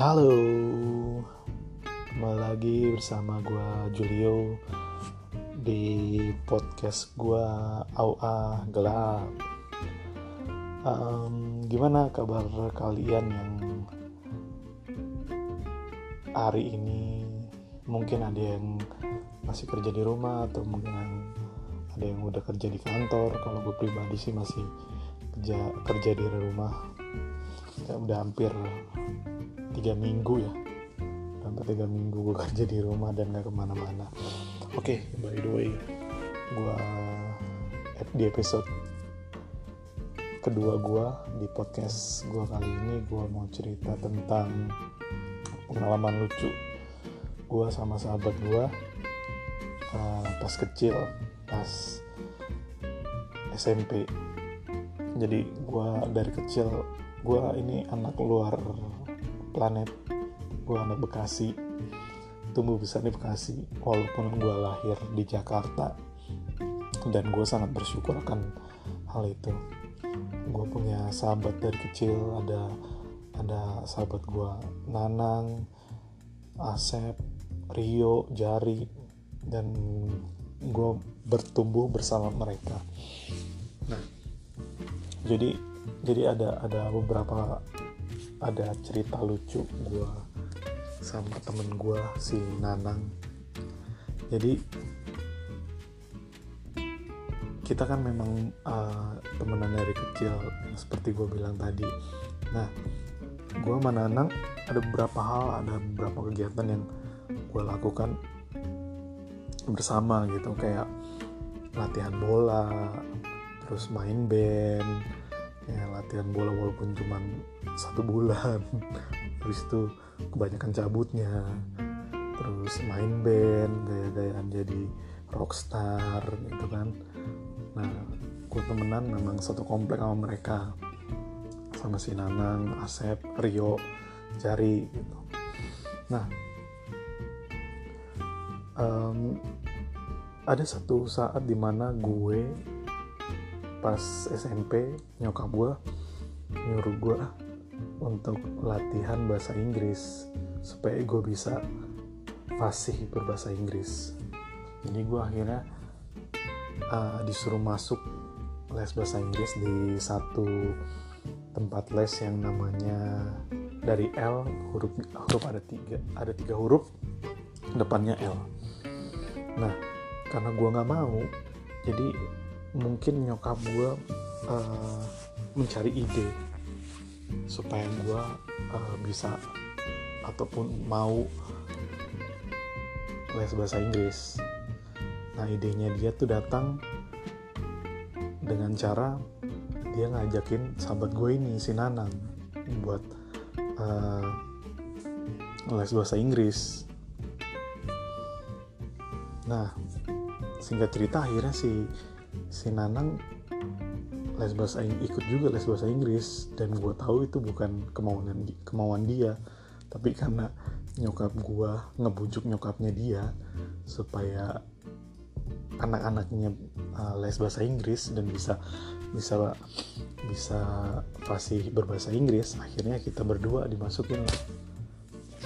Halo, kembali lagi bersama gue Julio di podcast gue AUA Gelap. Um, gimana kabar kalian yang hari ini mungkin ada yang masih kerja di rumah atau mungkin ada yang udah kerja di kantor. Kalau gue pribadi sih masih kerja kerja di rumah. Ya, udah hampir tiga minggu ya. Hampir tiga minggu gue kerja di rumah dan gak ke mana-mana. Oke okay, by the way gue di episode kedua gue di podcast gue kali ini gue mau cerita tentang pengalaman lucu gue sama sahabat gue uh, pas kecil pas SMP jadi gue dari kecil gue ini anak luar planet gue anak Bekasi tumbuh besar di Bekasi walaupun gue lahir di Jakarta. Dan gue sangat bersyukur akan hal itu. Gue punya sahabat dari kecil ada ada sahabat gue Nanang Asep Rio Jari dan gue bertumbuh bersama mereka. Nah jadi jadi ada ada beberapa ada cerita lucu gue sama temen gue si Nanang. Jadi kita kan memang uh, temenan dari kecil seperti gue bilang tadi. Nah gue sama Nanang ada beberapa hal ada beberapa kegiatan yang gue lakukan bersama gitu. Kayak latihan bola terus main band ya latihan bola walaupun cuma satu bulan. Habis itu kebanyakan cabutnya. Terus main band gaya-gayaan jadi rockstar gitu kan. Nah gue temenan memang satu komplek sama mereka. Sama si Nanang, Asep, Rio, Jari gitu. Nah um, ada satu saat di mana gue pas SMP nyokap gue nyuruh gue untuk latihan bahasa Inggris supaya gue bisa fasih berbahasa Inggris. Jadi gue akhirnya uh, disuruh masuk les bahasa Inggris di satu tempat les yang namanya dari L huruf huruf ada tiga ada tiga huruf depannya L. Nah karena gue nggak mau jadi mungkin nyokap gue uh, mencari ide supaya gue uh, bisa ataupun mau les bahasa Inggris. Nah idenya dia tuh datang dengan cara dia ngajakin sahabat gue ini si Nanang buat uh, les bahasa Inggris. Nah singkat cerita akhirnya si si Nanang les bahasa ikut juga les bahasa Inggris. Dan gue tahu itu bukan kemauan kemauan dia tapi karena nyokap gue ngebujuk nyokapnya dia supaya anak-anaknya uh, les bahasa Inggris dan bisa bisa bisa fasih berbahasa Inggris akhirnya kita berdua dimasukin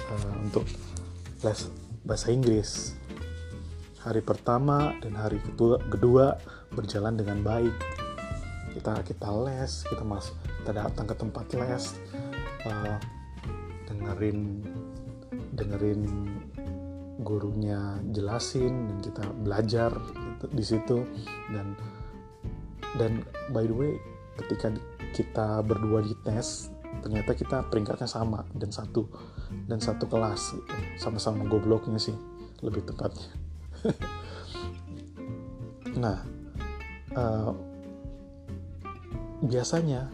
uh, untuk les bahasa Inggris hari pertama dan hari kedua, kedua berjalan dengan baik. Kita kita les kita mas kita datang ke tempat les uh, dengerin dengerin gurunya jelasin dan kita belajar gitu, di situ. Dan dan by the way ketika kita berdua di tes ternyata kita peringkatnya sama dan satu dan satu kelas gitu. sama-sama gobloknya sih lebih tepatnya nah uh, biasanya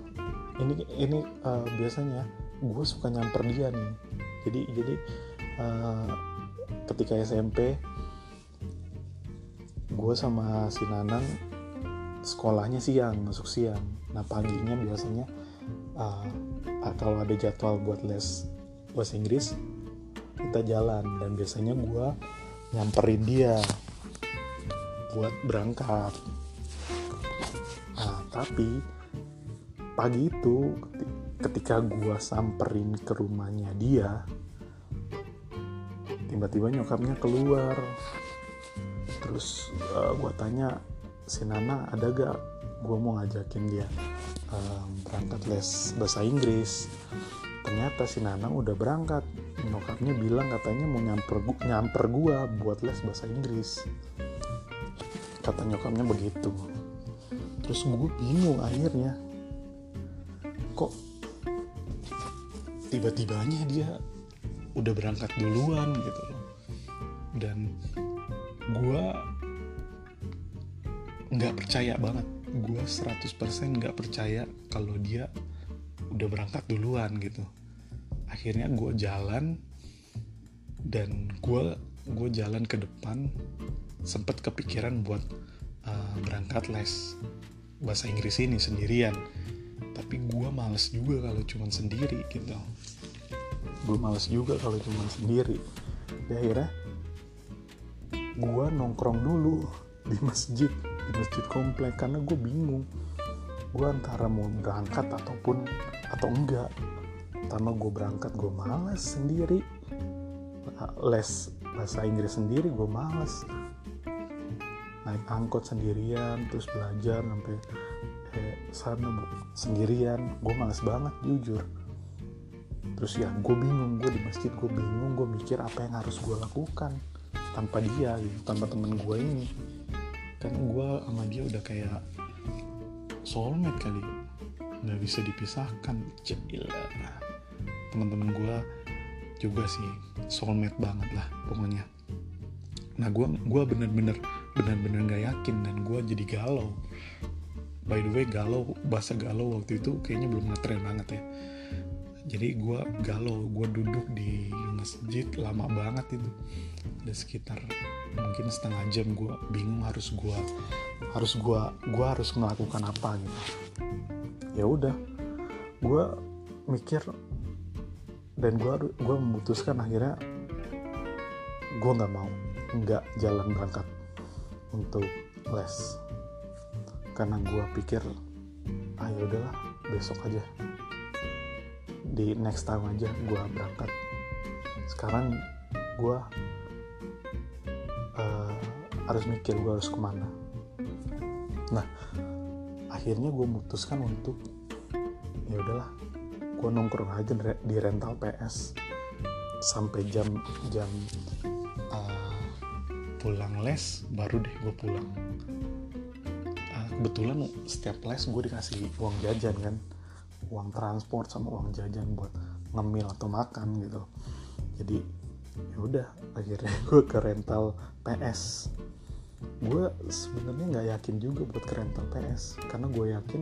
ini ini uh, biasanya gue suka nyamper dia nih. Jadi jadi uh, ketika SMP gue sama si Nanang sekolahnya siang masuk siang. Nah paginya biasanya uh, kalau ada jadwal buat les bahasa Inggris kita jalan. Dan biasanya gue nyamperin dia buat berangkat. Nah tapi pagi itu ketika gue samperin ke rumahnya dia tiba-tiba nyokapnya keluar. Terus uh, gue tanya si Nana ada gak? Gue mau ngajakin dia um, berangkat les bahasa Inggris. Ternyata si Nana udah berangkat nyokapnya bilang katanya mau nyamper gua, nyamper gua buat les bahasa Inggris. Kata nyokapnya begitu. Terus gue bingung akhirnya. Kok tiba-tibanya dia udah berangkat duluan gitu loh. Dan gue nggak percaya banget. Gue 100% nggak percaya kalau dia udah berangkat duluan gitu akhirnya gue jalan dan gue gue jalan ke depan sempet kepikiran buat uh, berangkat les bahasa Inggris ini sendirian. Tapi gue males juga kalau cuman sendiri gitu. Gue males juga kalau cuman sendiri. Ya akhirnya gue nongkrong dulu di masjid di masjid komplek karena gue bingung. Gue antara mau berangkat ataupun atau enggak pertama gue berangkat gue males sendiri. Les bahasa Inggris sendiri gue males. Naik angkot sendirian terus belajar sampai eh, sana sendirian gue males banget jujur. Terus ya gue bingung gue di masjid gue bingung gue mikir apa yang harus gue lakukan tanpa dia gitu tanpa temen gue ini. Kan gue sama dia udah kayak soulmate kali. Nggak bisa dipisahkan. Cila teman-teman gue juga sih soulmate banget lah pokoknya. Nah gue gua bener-bener bener-bener nggak yakin dan gue jadi galau. By the way galau bahasa galau waktu itu kayaknya belum ngetren banget ya. Jadi gue galau gue duduk di masjid lama banget itu. Ada sekitar mungkin setengah jam gue bingung harus gue harus gue gue harus melakukan apa gitu. Ya udah gue mikir dan gue gue memutuskan akhirnya gue nggak mau nggak jalan berangkat untuk les. Karena gue pikir ah ya udahlah besok aja. Di next time aja gue berangkat. Sekarang gue uh, harus mikir gue harus ke mana. Nah akhirnya gue memutuskan untuk ya udahlah gue nongkrong aja di rental PS sampai jam jam uh, pulang les baru deh gue pulang. Uh, kebetulan setiap les gue dikasih uang jajan kan. Uang transport sama uang jajan buat ngemil atau makan gitu. Jadi ya udah akhirnya gue ke rental PS gue sebenarnya nggak yakin juga buat ke rental PS karena gue yakin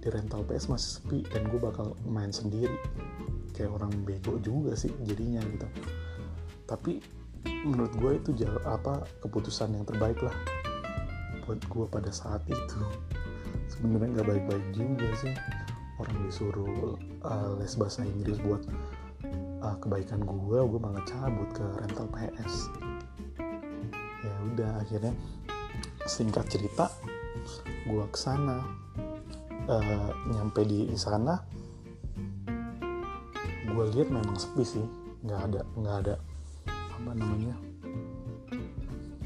di rental PS masih sepi dan gue bakal main sendiri. Kayak orang bego juga sih jadinya gitu. Tapi menurut gue itu jauh apa keputusan yang terbaik lah buat gue pada saat itu. Sebenarnya nggak baik-baik juga sih. Orang disuruh uh, les bahasa Inggris buat uh, kebaikan gue gue malah cabut ke rental PS ya udah akhirnya singkat cerita gue ke sana uh, nyampe di sana gue lihat memang sepi sih. Nggak ada nggak ada apa namanya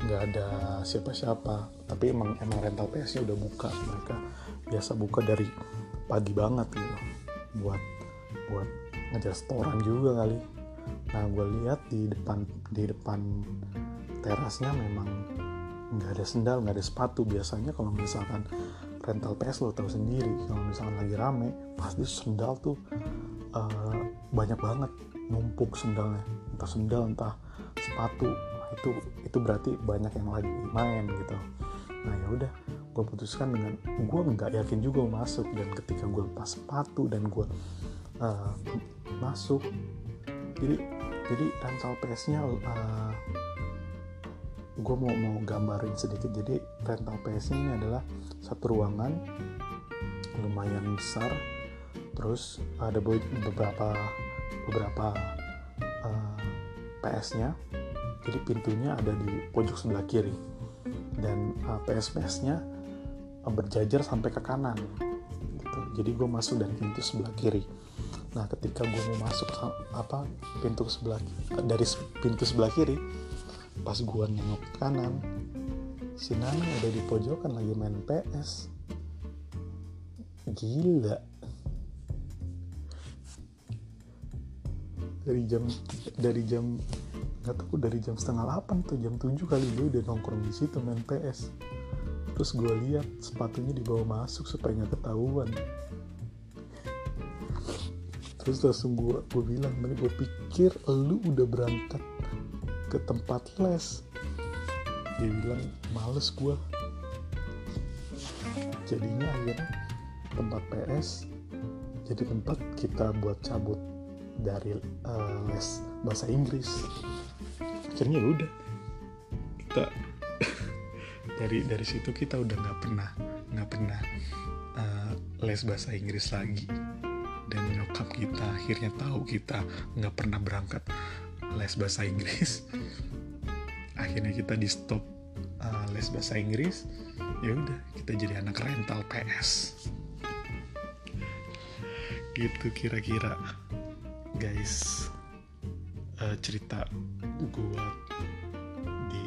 nggak ada siapa-siapa. Tapi emang emang rental PS udah buka. Mereka biasa buka dari pagi banget gitu. Buat buat ngejar setoran juga kali. Nah gue lihat di depan di depan terasnya memang nggak ada sendal nggak ada sepatu. Biasanya kalau misalkan rental PS lo tahu sendiri. Kalau misalkan lagi rame pasti sendal tuh uh, banyak banget numpuk sendalnya. Entah sendal entah sepatu. Itu itu berarti banyak yang lagi main gitu. Nah ya udah gue putuskan dengan gue nggak yakin juga masuk. Dan ketika gue lepas sepatu dan gue uh, masuk jadi jadi rental PS nya uh, gue mau mau gambarin sedikit. Jadi rental PS ini adalah satu ruangan lumayan besar. Terus ada beberapa beberapa uh, PS-nya. Jadi pintunya ada di pojok sebelah kiri. Dan uh, PS PS-nya uh, berjajar sampai ke kanan gitu. Jadi gue masuk dari pintu sebelah kiri. Nah ketika gue mau masuk apa pintu sebelah dari pintu sebelah kiri pas gue nengok kanan si Nana udah di pojokan lagi main PS gila. Dari jam dari jam nggak tahu dari jam setengah delapan tuh jam tujuh kali dia udah nongkrong di situ main PS terus gue lihat sepatunya dibawa masuk supaya nggak ketahuan. Terus langsung gue gue bilang gue pikir lu udah berangkat ke tempat les. Dia bilang males gue jadinya akhirnya tempat PS jadi tempat kita buat cabut dari uh, les bahasa Inggris. Akhirnya ya udah kita dari dari situ kita udah nggak pernah nggak pernah uh, les bahasa Inggris lagi. Dan nyokap kita akhirnya tahu kita nggak pernah berangkat les bahasa Inggris. Akhirnya kita di stop uh, les bahasa Inggris. Ya udah kita jadi anak rental PS gitu kira-kira guys. Uh, cerita gue di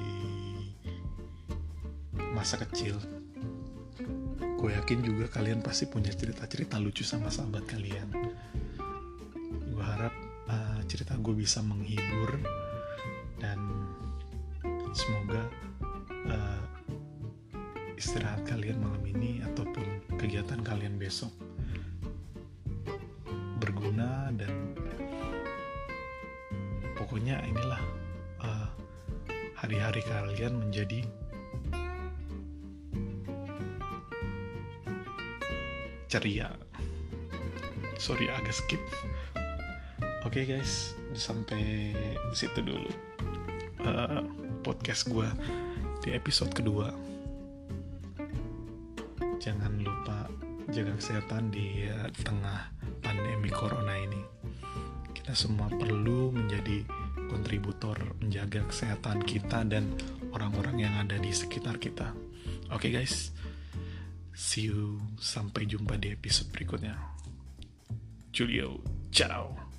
masa kecil. Gue yakin juga kalian pasti punya cerita-cerita lucu sama sahabat kalian cerita gue bisa menghibur dan semoga uh, istirahat kalian malam ini ataupun kegiatan kalian besok berguna dan pokoknya inilah uh, hari-hari kalian menjadi ceria. Sorry agak skip oke okay, guys sampai situ dulu uh, podcast gue di episode kedua jangan lupa jaga kesehatan di uh, tengah pandemi corona ini kita semua perlu menjadi kontributor menjaga kesehatan kita dan orang-orang yang ada di sekitar kita oke okay, guys See you. Sampai jumpa di episode berikutnya. Julio, ciao.